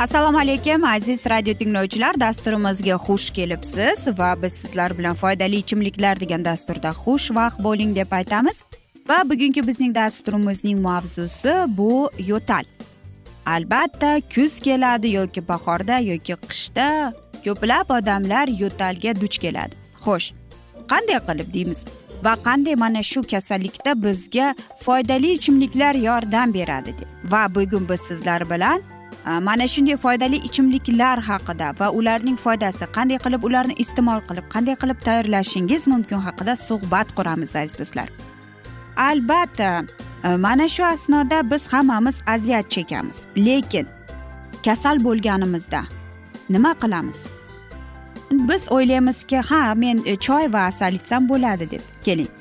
assalomu alaykum aziz radio tinglovchilar. Dasturimizga xush kelibsiz va biz sizlar bilan foydali ichimliklar degan dasturda xushvaqt bo'ling deb aytamiz. Va bugungi bizning dasturimizning mavzusi bu yo'tal. Albatta kuz keladi yoki bahorda yoki qishda ko'plab odamlar yo'talga duch keladi. Xo'sh qanday qilib deymiz? Va qanday mana shu kasallikda bizga foydali ichimliklar yordam beradi deb. Va bugun biz sizlar bilan mana shunday foydali ichimliklar haqida va ularning foydasi qanday qilib ularni iste'mol qilib qanday qilib tayyorlashingiz mumkin haqida suhbat quramiz aziz do'stlar. Albatta e, mana shu asnoda biz hammamiz aziyat chekamiz lekin kasal bo'lganimizda nima qilamiz? Biz o'ylaymizki ha men choy va asal ichsam bo'ladi deb keling.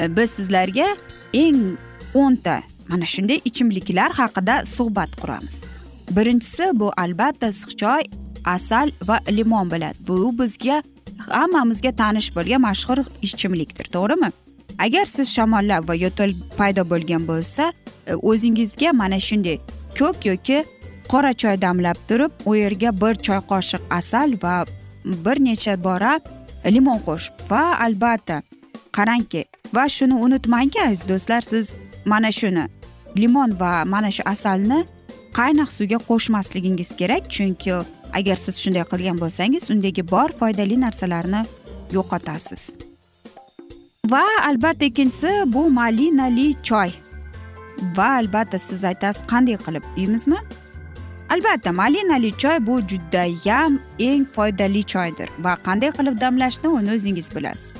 E, biz sizlarga eng o'nta mana shunday ichimliklar haqida suhbat quramiz. Birinchisi bu albatta issiq choy asal va limon bo'ladi. Bu bizga hammamizga tanish bo'lgan mashhur ichimlikdir to'g'rimi? Agar siz shamollab va yo'tal paydo bo'lgan bo'lsa e, o'zingizga mana shunday ko'k yoki qora choy damlab turib u yerga bir choy qoshiq asal va bir necha bora limon qo'shib va albatta qarangki va shuni unutmangki aziz do'stlar siz mana shuni limon va mana shu asalni qaynoq suvga qo'shmasligingiz kerak. Chunki agar siz shunday qilgan bo'lsangiz undagi bor foydali narsalarni yo'qotasiz. Va albatta ikkinchisi bu malinali choy. Va albatta siz aytasiz qanday qilib deymizmi albatta malinali choy bu judayam eng foydali choydir va qanday qilib damlashni uni o'zingiz bilasiz.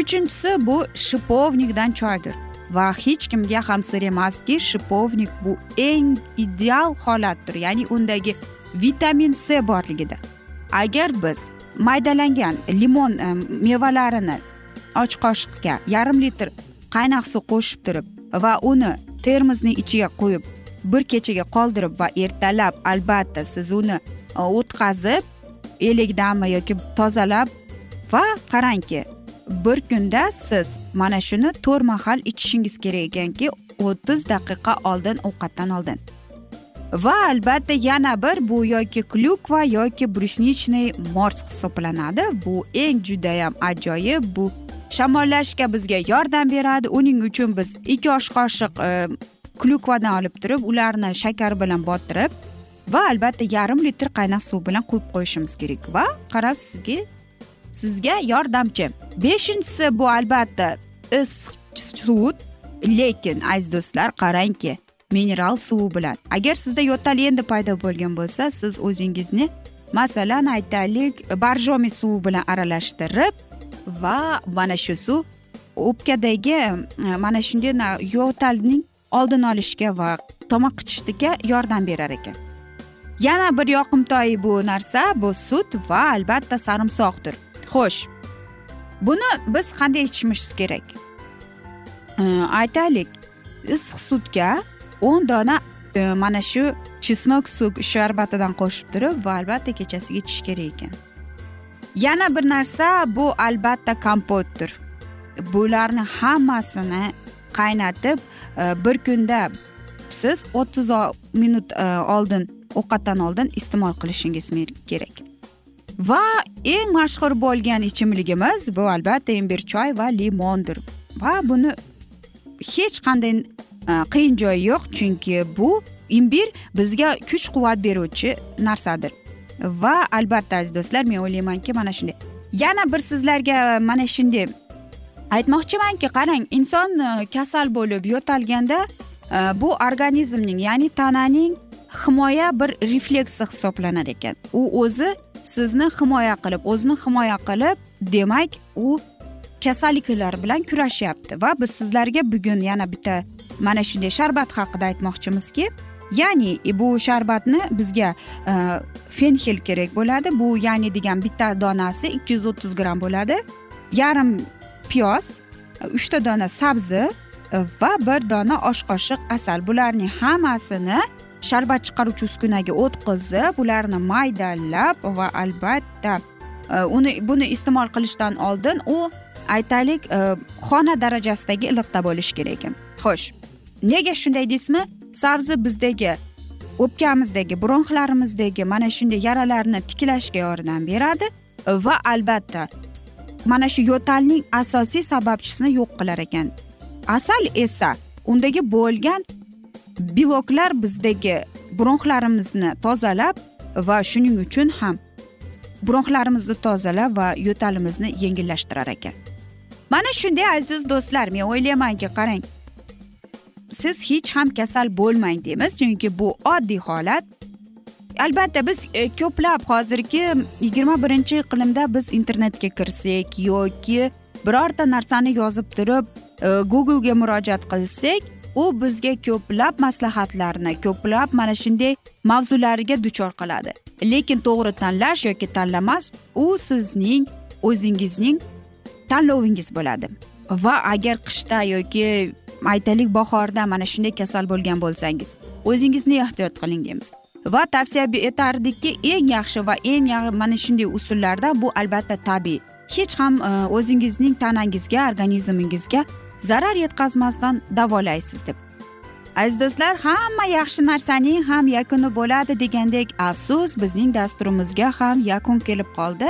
Uchinchisi bu shipovnikdan choydir. Va hech kimga ham sir emaski shipovnik bu eng ideal holatdir ya'ni undagi vitamin c borligida. Agar biz maydalangan limon e, mevalarini och qoshiqga yarim litr qaynoq suv qo'shib turib va uni termosni ichiga qo'yib bir kechaga qoldirib va ertalab albatta siz uni e, o'tkazib elekdanmi yoki tozalab va qarangki bir kunda siz mana shuni to'rt mahal ichishingiz kerak ekanki o'ttiz daqiqa oldin ovqatdan oldin. Va albatta yana bir bu yoki klyukva yoki brusnichniy mors hisoblanadi. Bu eng judayam ajoyib bu shamollashga bizga yordam beradi. Uning uchun biz ikki osh qoshiq e, klyukvadan olib turib ularni shakar bilan botirib va albatta yarim litr qaynoq suv bilan quyib qo'yishimiz kerak. Va qarab sizga sizga yordamchi. Beshinchisi bu albatta issiq sut lekin aziz do'stlar qarangki mineral suvi bilan. Agar sizda yo'tal endi paydo bo'lgan bo'lsa siz o'zingizni masalan aytaylik barjomi suvi bilan aralashtirib va mana shu suv o'pkadagi mana shunday yo'talning oldini olishga va tomoq qichishlikka yordam berar ekan. Yana bir yoqimtoy bu narsa bu sut va albatta sarimsoqdir. Xo'sh buni biz qanday ichishimiz kerak? Aytaylik issiq sutga o'n dona e, mana shu chesnok sharbatidan qo'shib turib va albatta kechasiga ichish kerak ekan. Yana bir narsa bu albatta kompotdir. Bularni hammasini qaynatib e, bir kunda siz o'ttiz minut e, oldin ovqatdan oldin iste'mol qilishingiz kerak. Va eng mashhur bo'lgan ichimligimiz bu albatta imbir choy va limondir. Va buni hech qanday e, qiyin joyi yo'q chunki bu imbir bizga kuch quvvat beruvchi narsadir. Va albatta aziz do'stlar men o'ylaymanki mana shunday. Yana bir sizlarga e, mana shunday aytmoqchimanki qarang inson e, kasal bo'lib yo'talganda bu organizmning ya'ni tananing himoya bir refleksi hisoblanar ekan. U o'zi sizni himoya qilib o'zini himoya qilib demak u kasalliklar bilan kurashyapti va biz sizlarga bugun yana bitta mana shunday sharbat haqida aytmoqchimizki ya'ni bu sharbatni bizga e, fenxel kerak bo'ladi. Bu ya'ni degan bitta donasi ikki yuz o'ttiz gramm bo'ladi. Yarim piyoz e, uchta dona sabzi e, va bir dona osh qoshiq asal. Bularning hammasini sharbat chiqaruvchi uskunaga o'tqizib ularni maydalab va albatta e, uni buni iste'mol qilishdan oldin u aytaylik e, xona darajasidagi iliqda bo'lishi kerak ekan. Xo'sh nega shunday deysizmi? Sabzi bizdagi o'pkamizdagi bronxlarimizdagi mana shunday yaralarni tiklashga yordam beradi va albatta mana shu yo'talning asosiy sababchisini yo'q qilar ekan. Asal esa undagi bo'lgan beloklar bizdagi bronxlarimizni tozalab va shuning uchun ham bronxlarimizni tozalab va yo'talimizni yengillashtirar ekan. Mana shunday aziz do'stlar men o'ylaymanki qarang. Siz hech ham kasal bo'lmang deymiz chunki bu oddiy holat. Albatta biz e, ko'plab hozirgi yigirma birinchi iqlimda biz internetga kirsak yoki birorta narsani yozib turib e, googlega murojaat qilsak u bizga ko'plab maslahatlarni ko'plab mana shunday mavzularga duchor qiladi. Lekin to'g'ri tanlash yoki tanlamas u sizning o'zingizning tanlovingiz bo'ladi. Va agar qishda yoki aytaylik bahorda mana shunday kasal bo'lgan bo'lsangiz o'zingizni ehtiyot qiling deymiz. Va tavsiya etardikki eng yaxshi va eng mana shunday usullarda bu albatta tabiiy. Hech ham e, o'zingizning tanangizga organizmingizga zarar yetkazmasdan davolaysiz deb. Aziz do'stlar hamma yaxshi narsaning ham yakuni bo'ladi degandek afsus bizning dasturimizga ham yakun kelib qoldi.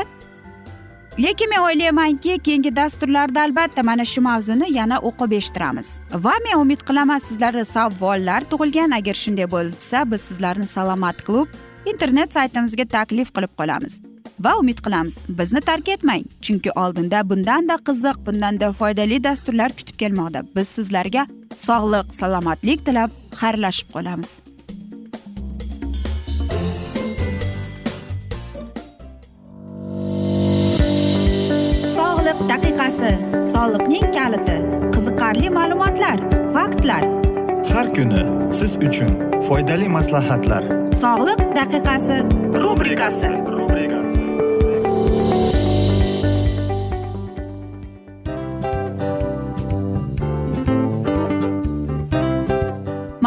Lekin men o'ylaymanki keyingi dasturlarda albatta mana shu mavzuni yana o'qib eshittiramiz. Va men umid qilaman sizlarda savollar tug'ilgan. Agar shunday bo'lsa biz sizlarni salomat klub internet saytimizga taklif qilib qolamiz. Va umid qilamiz. Bizni tark etmang chunki oldinda bundanda qiziq bundanda foydali dasturlar kutib kelmoqda. Biz sizlarga sog'lik salomatlik tilab xayrlashib qolamiz. Daqiqasi soliqning kaliti qiziqarli ma'lumotlar faktlar. Har kuni siz uchun foydali maslahatlar. Sog'liq daqiqasi rubrikasi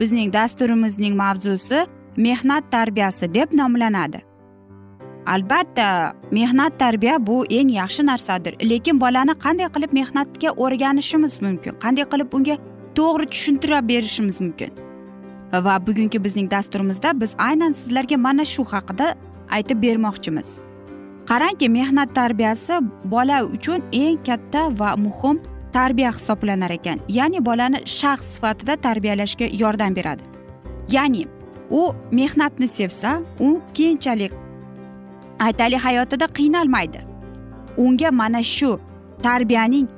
bizning dasturimizning mavzusi mehnat tarbiyasi deb nomlanadi. Albatta mehnat tarbiya bu eng yaxshi narsadir. Lekin bolani qanday qilib mehnatga o'rganishimiz mumkin? Qanday qilib unga to'g'ri tushuntirib berishimiz mumkin? Va bugungi bizning dasturimizda biz aynan sizlarga mana shu haqida aytib bermoqchimiz. Qarangki mehnat tarbiyasi bola uchun eng katta va muhim tarbiya hisoblanar ekan. Ya'ni bolani shaxs sifatida tarbiyalashga yordam beradi. Ya'ni u mehnatni sevsa u keyinchalik aytaylik hayotida qiynalmaydi. Unga mana shu tarbiyaning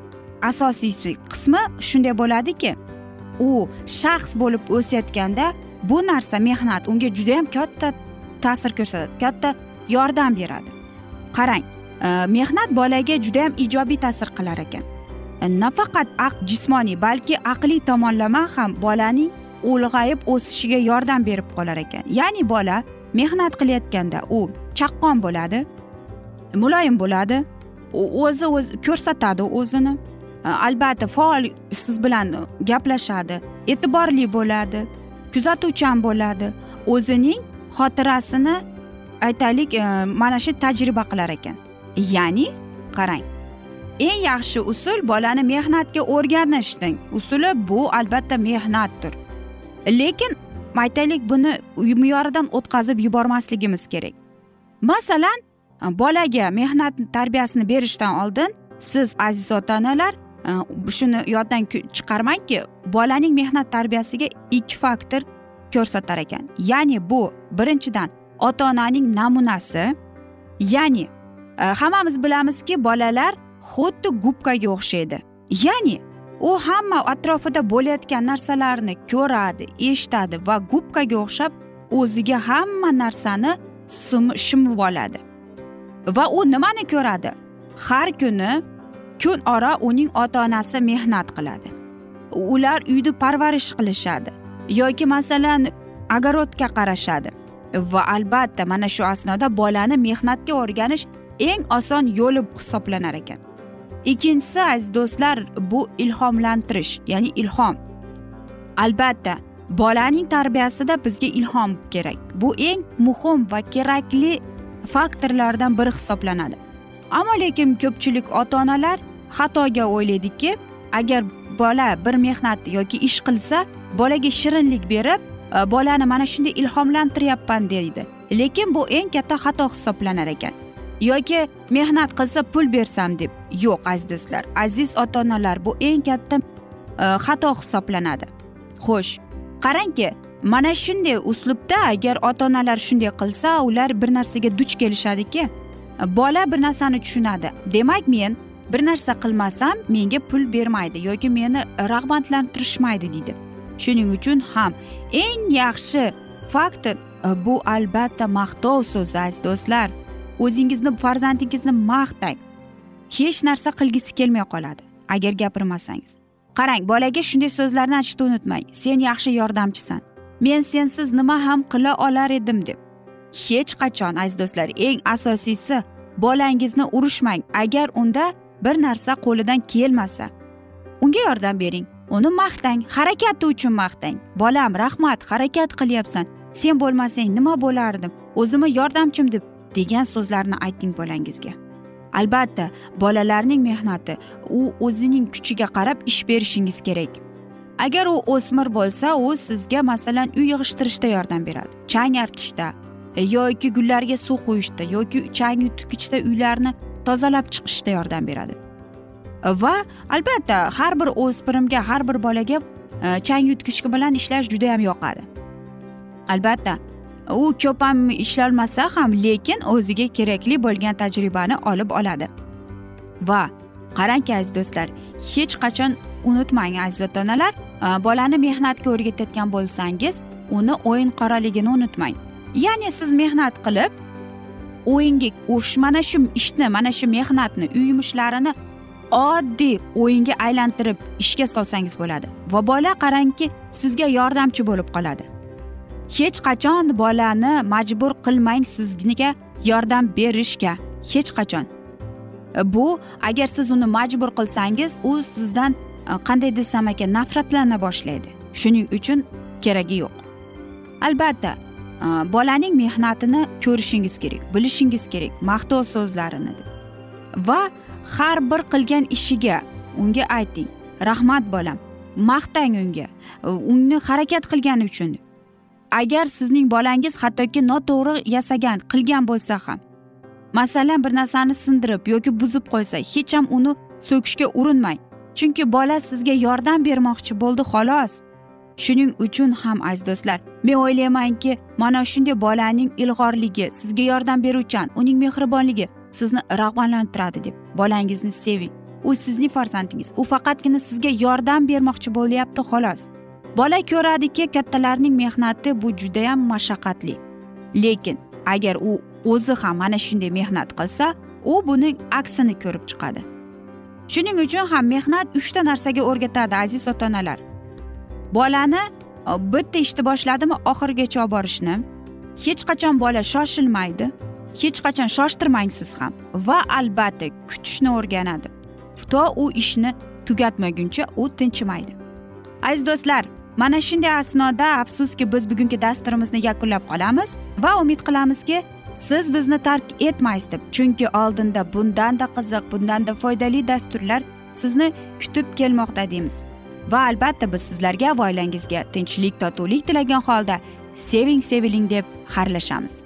asosiysi qismi shunday bo'ladiki u shaxs bo'lib o'sayotganda bu narsa mehnat unga judayam katta ta'sir ko'rsatadi katta yordam beradi. Qarang e, mehnat bolaga judayam ijobiy ta'sir qilar ekan. Э, nafaqat aq jismoniy balki aqliy tomonlama ham bolaning ulg'ayib o'sishiga yordam berib qolar ekan. Ya'ni bola mehnat qilayotganda u chaqqon bo'ladi muloyim bo'ladi o'zi o'zi ko'rsatadi o'zini. Э, albatta faol siz bilan gaplashadi e'tiborli bo'ladi kuzatuvchan bo'ladi. O'zining xotirasini aytaylik э, mana shu tajriba qilar ekan. Ya'ni qarang. Eng yaxshi usul bolani mehnatga o'rganishning usuli bu albatta mehnatdir. Lekin aytaylik buni me'yoridan o'tkazib yubormasligimiz kerak. Masalan bolaga mehnat tarbiyasini berishdan oldin siz aziz ota onalar shuni yoddan chiqarmangki bolaning mehnat tarbiyasiga ikki faktor ko'rsatar ekan. Ya'ni bu birinchidan ota onaning namunasi ya'ni e, hammamiz bilamizki bolalar xuddi gubkaga o'xshaydi. Ya'ni u hamma atrofida bo'layotgan narsalarni ko'radi eshitadi va gubkaga o'xshab o'ziga hamma narsani shimib oladi. Va u nimani ko'radi? Har kuni kun ora uning ota onasi mehnat qiladi. Ular uyni parvarish qilishadi yoki masalan огородga qarashadi. Va albatta mana shu asnoda bolani mehnatga o'rganish eng oson yo'li hisoblanar ekan. Ikkinchisi aziz do'stlar bu ilhomlantirish ya'ni ilhom. Albatta bolaning tarbiyasida bizga ilhom kerak. Bu eng muhim va kerakli faktorlardan biri hisoblanadi. Ammo lekin ko'pchilik ota onalar xatoga o'ylaydiki agar bola bir mehnat yoki ish qilsa bolaga shirinlik berib bolani mana shunday ilhomlantiryapman deydi. Lekin bu eng katta xato hisoblanar ekan. Yoki mehnat qilsa pul bersam deb. Yo'q aziz do'stlar. Aziz ota onalar bu eng katta e, xato hisoblanadi. Xo'sh qarangki mana shunday uslubda agar ota onalar shunday qilsa ular bir narsaga duch kelishadiki bola bir narsani tushunadi. Demak men bir narsa qilmasam menga pul bermaydi yoki meni rag'batlantirishmaydi deydi. Shuning uchun ham eng yaxshi faktor e, bu albatta maqtov so'zi aziz do'stlar. O'zingizni farzandingizni maqtang. Hech narsa qilgisi kelmay qoladi agar gapirmasangiz. Qarang bolaga shunday so'zlarni aytishni unutmang. Sen yaxshi yordamchisan. Men sensiz nima ham qila olar edim deb. Hech qachon aziz do'stlar eng asosiysi bolangizni urishmang. Agar unda bir narsa qo'lidan kelmasa unga yordam bering. Uni maqtang harakati uchun maqtang. Bolam rahmat harakat qilyapsan. Sen bo'lmasang nima bo'lardim? O'zimni yordamchim deb degan so'zlarni ayting bolangizga. Albatta bolalarning mehnati u o'zining kuchiga qarab ish berishingiz kerak. Agar u o'smir bo'lsa u sizga masalan uy yig'ishtirishda yordam beradi. Chang artishda e, yoki gullarga suv quyishda yoki chang yutgichda uylarni tozalab chiqishda yordam beradi. Va albatta har bir o'spirimga har bir bolaga e, chang yutgich bilan ishlash judayam yoqadi. Albatta u ko'p ham ishlolmasa ham lekin o'ziga kerakli bo'lgan tajribani olib oladi. Va qarangki aziz do'stlar hech qachon unutmang aziz ota onalar e, bolani mehnatga o'rgatayotgan bo'lsangiz uni o'yin qoraligini unutmang. Ya'ni siz mehnat qilib o'yinga mana shu ishni mana shu mehnatni uy yumushlarini oddiy o'yinga aylantirib ishga solsangiz bo'ladi. Va bola qarangki sizga yordamchi bo'lib qoladi. Hech qachon bolani majbur qilmang sizga yordam berishga. Hech qachon. Bu agar siz uni majbur qilsangiz u sizdan e, qanday desam ekan nafratlana boshlaydi. Shuning uchun keragi yo'q. Albatta e, bolaning mehnatini ko'rishingiz kerak bilishingiz kerak maqtov so'zlarini va har bir qilgan ishiga unga ayting rahmat bolam maqtang unga. E, uni harakat qilgani uchun agar sizning bolangiz hattoki noto'g'ri yasagan qilgan bo'lsa ham masalan bir narsani sindirib yoki buzib qo'ysa hech ham uni so'kishga urinmang. Chunki bola sizga yordam bermoqchi bo'ldi xolos. Shuning uchun ham aziz do'stlar men o'ylaymanki mana shunday bolaning ilg'orligi sizga yordam beruvchan uning mehribonligi sizni rag'batlantiradi deb bolangizni seving. U sizning farzandingiz. U faqatgina sizga yordam bermoqchi bo'lyapti xolos. Bola ko'radiki kattalarning mehnati bu judayam mashaqqatli. Lekin agar u o'zi ham mana shunday mehnat qilsa u buning aksini ko'rib chiqadi. Shuning uchun ham mehnat uchta narsaga o'rgatadi aziz ota onalar bolani e, bitta ishni boshladimi oxirigacha olib borishni hech qachon bola shoshilmaydi hech qachon shoshtirmang siz ham va albatta kutishni o'rganadi. To u ishni tugatmaguncha u tinchimaydi. Aziz do'stlar mana shunday asnoda afsuski biz bugungi dasturimizni yakunlab qolamiz va umid qilamizki siz bizni tark etmaysiz deb. Chunki oldinda bundanda qiziq bundanda foydali dasturlar sizni kutib kelmoqda deymiz. Va albatta biz sizlarga va oilangizga tinchlik totuvlik tilagan holda seving seviling deb xayrlashamiz.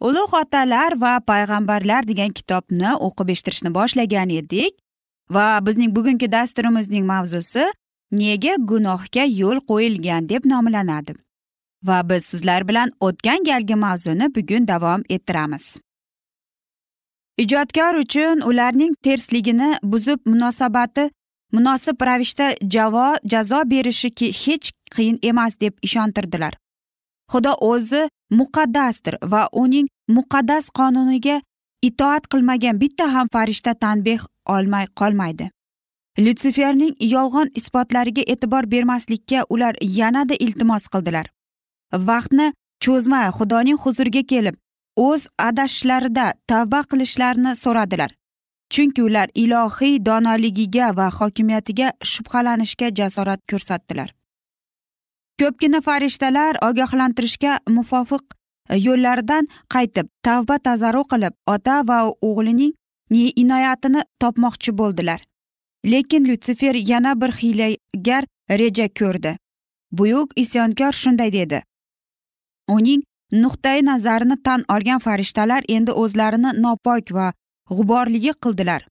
ulug' otalar va payg'ambarlar degan kitobni o'qib eshittirishni boshlagan edik va bizning bugungi dasturimizning mavzusi nega gunohga yo'l qo'yilgan deb nomlanadi. Va biz sizlar bilan o'tgan galgi mavzuni bugun davom ettiramiz. Ijodkor uchun ularning tersligini buzib munosabati munosib ravishda javo jazo berishi hech qiyin emas deb ishontirdilar. Xudo o'zi muqaddasdir va uning muqaddas qonuniga itoat qilmagan bitta ham farishta tanbeh olmay qolmaydi. Lyutsiferning yolg'on isbotlariga e'tibor bermaslikka ular yanada iltimos qildilar. Vaqtni cho'zmay xudoning huzuriga kelib o'z adashishlarida tavba qilishlarini so'radilar. Chunki ular ilohiy donoligiga va hokimiyatiga shubhalanishga jasorat ko'rsatdilar. Ko'pgina farishtalar ogohlantirishga muvofiq e, yo'llaridan qaytib tavba tazarru qilib ota va o'g'lining inoyatini topmoqchi bo'ldilar. Lekin lyutsifer yana bir hiylagar reja ko'rdi. Buyuk isyonkor shunday dedi. Uning nuqtai nazarini tan olgan farishtalar endi o'zlarini nopok va g'uborligi qildilar.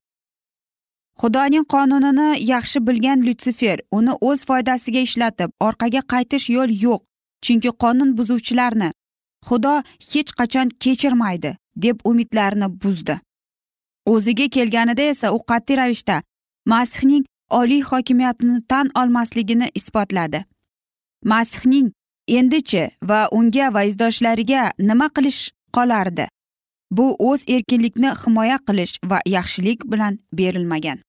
Xudoning qonunini yaxshi bilgan lyutsifer uni o'z foydasiga ishlatib orqaga qaytish yo'l yo'q chunki qonun buzuvchilarni xudo hech qachon kechirmaydi deb umidlarini buzdi. O'ziga kelganida esa u qat'iy ravishda masihning oliy hokimiyatini tan olmasligini isbotladi. Masihning endichi va unga va izdoshlariga nima qilish qolardi? Bu o'z erkinlikni himoya qilish va yaxshilik bilan berilmagan.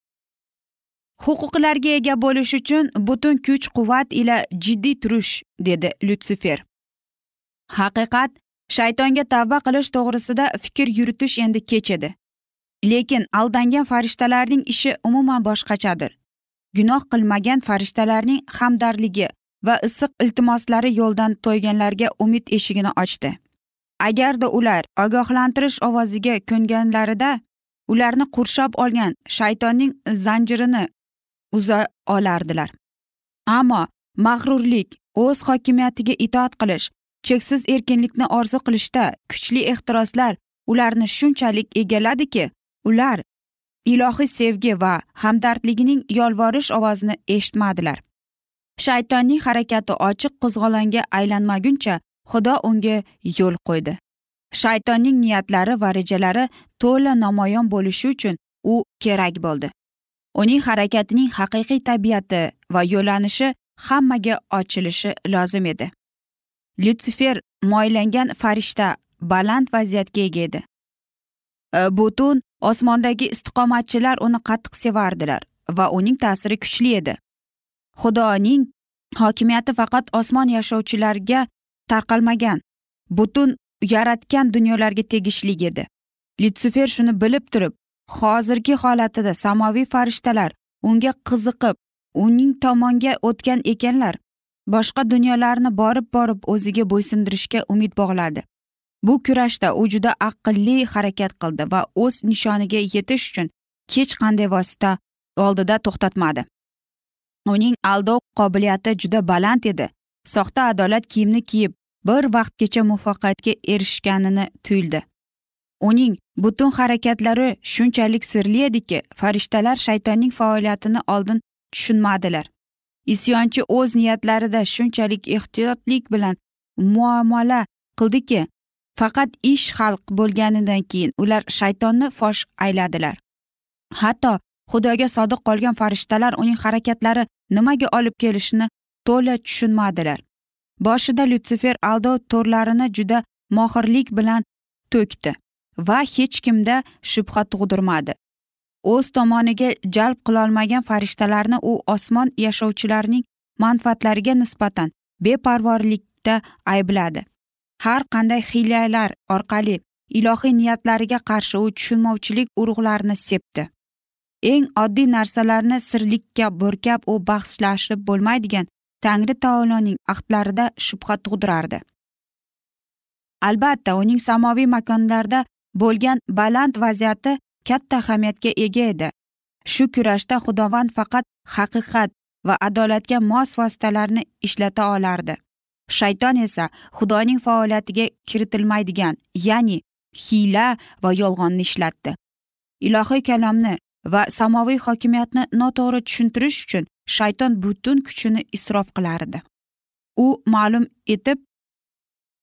Huquqlarga ega bo'lish uchun butun kuch quvvat ila jiddiy turish dedi lyutsifer haqiqat shaytonga tavba qilish to'g'risida fikr yuritish endi kech edi. Lekin aldangan farishtalarning ishi umuman boshqachadir. Gunoh qilmagan farishtalarning hamdardligi va issiq iltimoslari yo'ldan to'yganlarga umid eshigini ochdi. Agarda ular ogohlantirish ovoziga ko'nganlarida ularni qurshab olgan shaytonning zanjirini uza olardilar. Ammo mag'rurlik o'z hokimiyatiga itoat qilish cheksiz erkinlikni orzu qilishda kuchli ehtiroslar ularni shunchalik egalladiki ular ilohiy sevgi va hamdardligining yolvorish ovozini eshitmadilar. Shaytonning harakati ochiq qo'zg'olonga aylanmaguncha xudo unga yo'l qo'ydi. Shaytonning niyatlari va rejalari to'la namoyon bo'lishi uchun u kerak bo'ldi. Uning harakatining haqiqiy tabiati va yo'lanishi hammaga ochilishi lozim edi. Lyutsifer moylangan farishta baland vaziyatga ega edi. E, Butun osmondagi istiqomatchilar uni qattiq sevardilar va uning ta'siri kuchli edi. Xudoning hokimiyati faqat osmon yashovchilarga tarqalmagan butun yaratgan dunyolarga tegishli edi. Lyutsifer shuni bilib turib hozirgi holatida samoviy farishtalar unga qiziqib uning tomonga o'tgan ekanlar boshqa dunyolarni borib borib o'ziga bo'ysundirishga umid bog'ladi. Bu kurashda u juda aqlli harakat qildi va o'z nishoniga yetish uchun hech qanday vosita oldida to'xtatmadi. Uning aldov qobiliyati juda baland edi. Soxta adolat kiyimni kiyib bir vaqtgacha muvaffaqiyatga erishganini tuyuldi. Uning butun harakatlari shunchalik sirli ediki farishtalar shaytonning faoliyatini oldin tushunmadilar. Isyonchi o'z niyatlarida shunchalik ehtiyotlik bilan muomala qildiki faqat ish xalq bo'lganidan keyin ular shaytonni fosh ayladilar. Hatto xudoga sodiq qolgan farishtalar uning harakatlari nimaga olib kelishini to'la tushunmadilar. Boshida lyutsifer aldov to'rlarini juda mohirlik bilan to'kdi va hech kimda shubha tug'dirmadi. O'z tomoniga jalb qilolmagan farishtalarni u osmon yashovchilarining manfaatlariga nisbatan beparvorlikda aybladi. Har qanday hiylalar orqali ilohiy niyatlariga qarshi u tushunmovchilik urug'larini sepdi. Eng oddiy narsalarni sirlikka burkab u bahslashib bo'lmaydigan tangri taoloning ahdlarida shubha tug'dirardi. Albatta uning samoviy makonlarda bo'lgan baland vaziyati katta ahamiyatga ega edi. Shu kurashda xudovand faqat haqiqat va adolatga mos vositalarni ishlata olardi. Shayton esa xudoning faoliyatiga kiritilmaydigan ya'ni hiyla va yolg'onni ishlatdi. Ilohiy kalomni va samoviy hokimiyatni noto'g'ri tushuntirish uchun shayton butun kuchini isrof qilardi. U ma'lum etib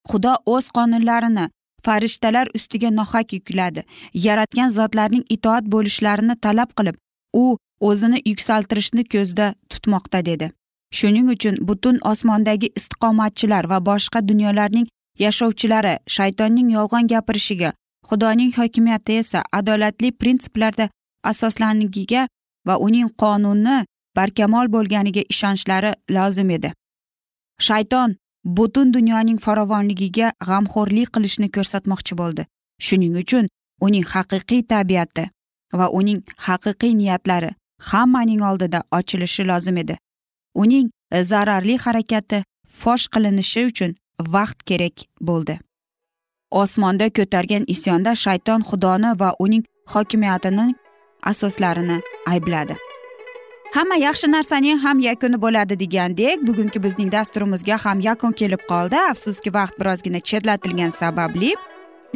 xudo o'z qonunlarini farishtalar ustiga nohaq yukladi. Yaratgan zotlarning itoat bo'lishlarini talab qilib u o'zini yuksaltirishni ko'zda tutmoqda dedi. Shuning uchun butun osmondagi istiqomatchilar va boshqa dunyolarning yashovchilari shaytonning yolg'on gapirishiga xudoning hokimiyati esa adolatli prinsiplarda asoslanligiga va uning qonuni barkamol bo'lganiga ishonchlari lozim edi. Shayton butun dunyoning farovonligiga g'amxo'rlik qilishni ko'rsatmoqchi bo'ldi. Shuning uchun uning haqiqiy tabiati va uning haqiqiy niyatlari hammaning oldida ochilishi lozim edi. Uning zararli harakati fosh qilinishi uchun vaqt kerak bo'ldi. Osmonda ko'targan isyonda shayton xudoni va uning hokimiyatining asoslarini aybladi. Hamma yaxshi narsaning ham yakuni bo'ladi degandek bugungi bizning dasturimizga ham yakun kelib qoldi. Afsuski vaqt birozgina chetlatilgani sababli.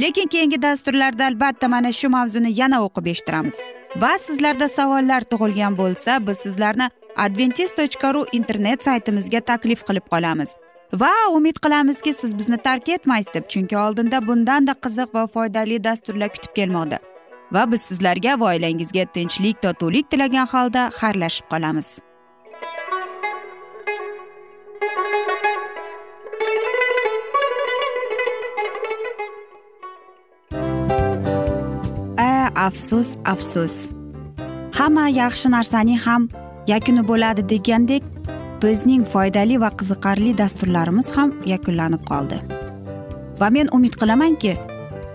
Lekin keyingi dasturlarda albatta mana shu mavzuni yana o'qib eshittiramiz. Va sizlarda savollar tug'ilgan bo'lsa biz sizlarni adventis tochka ru internet saytimizga taklif qilib qolamiz. Va umid qilamizki siz bizni tark etmaysiz deb chunki oldinda bundanda qiziq va foydali dasturlar kutib kelmoqda. Va biz sizlarga va oilangizga tinchlik totuvlik tilagan holda xayrlashib qolamiz. A afsus afsus. Hamma yaxshi narsaning ham yakuni bo'ladi degandek bizning foydali va qiziqarli dasturlarimiz ham yakunlanib qoldi. Va men umid qilamanki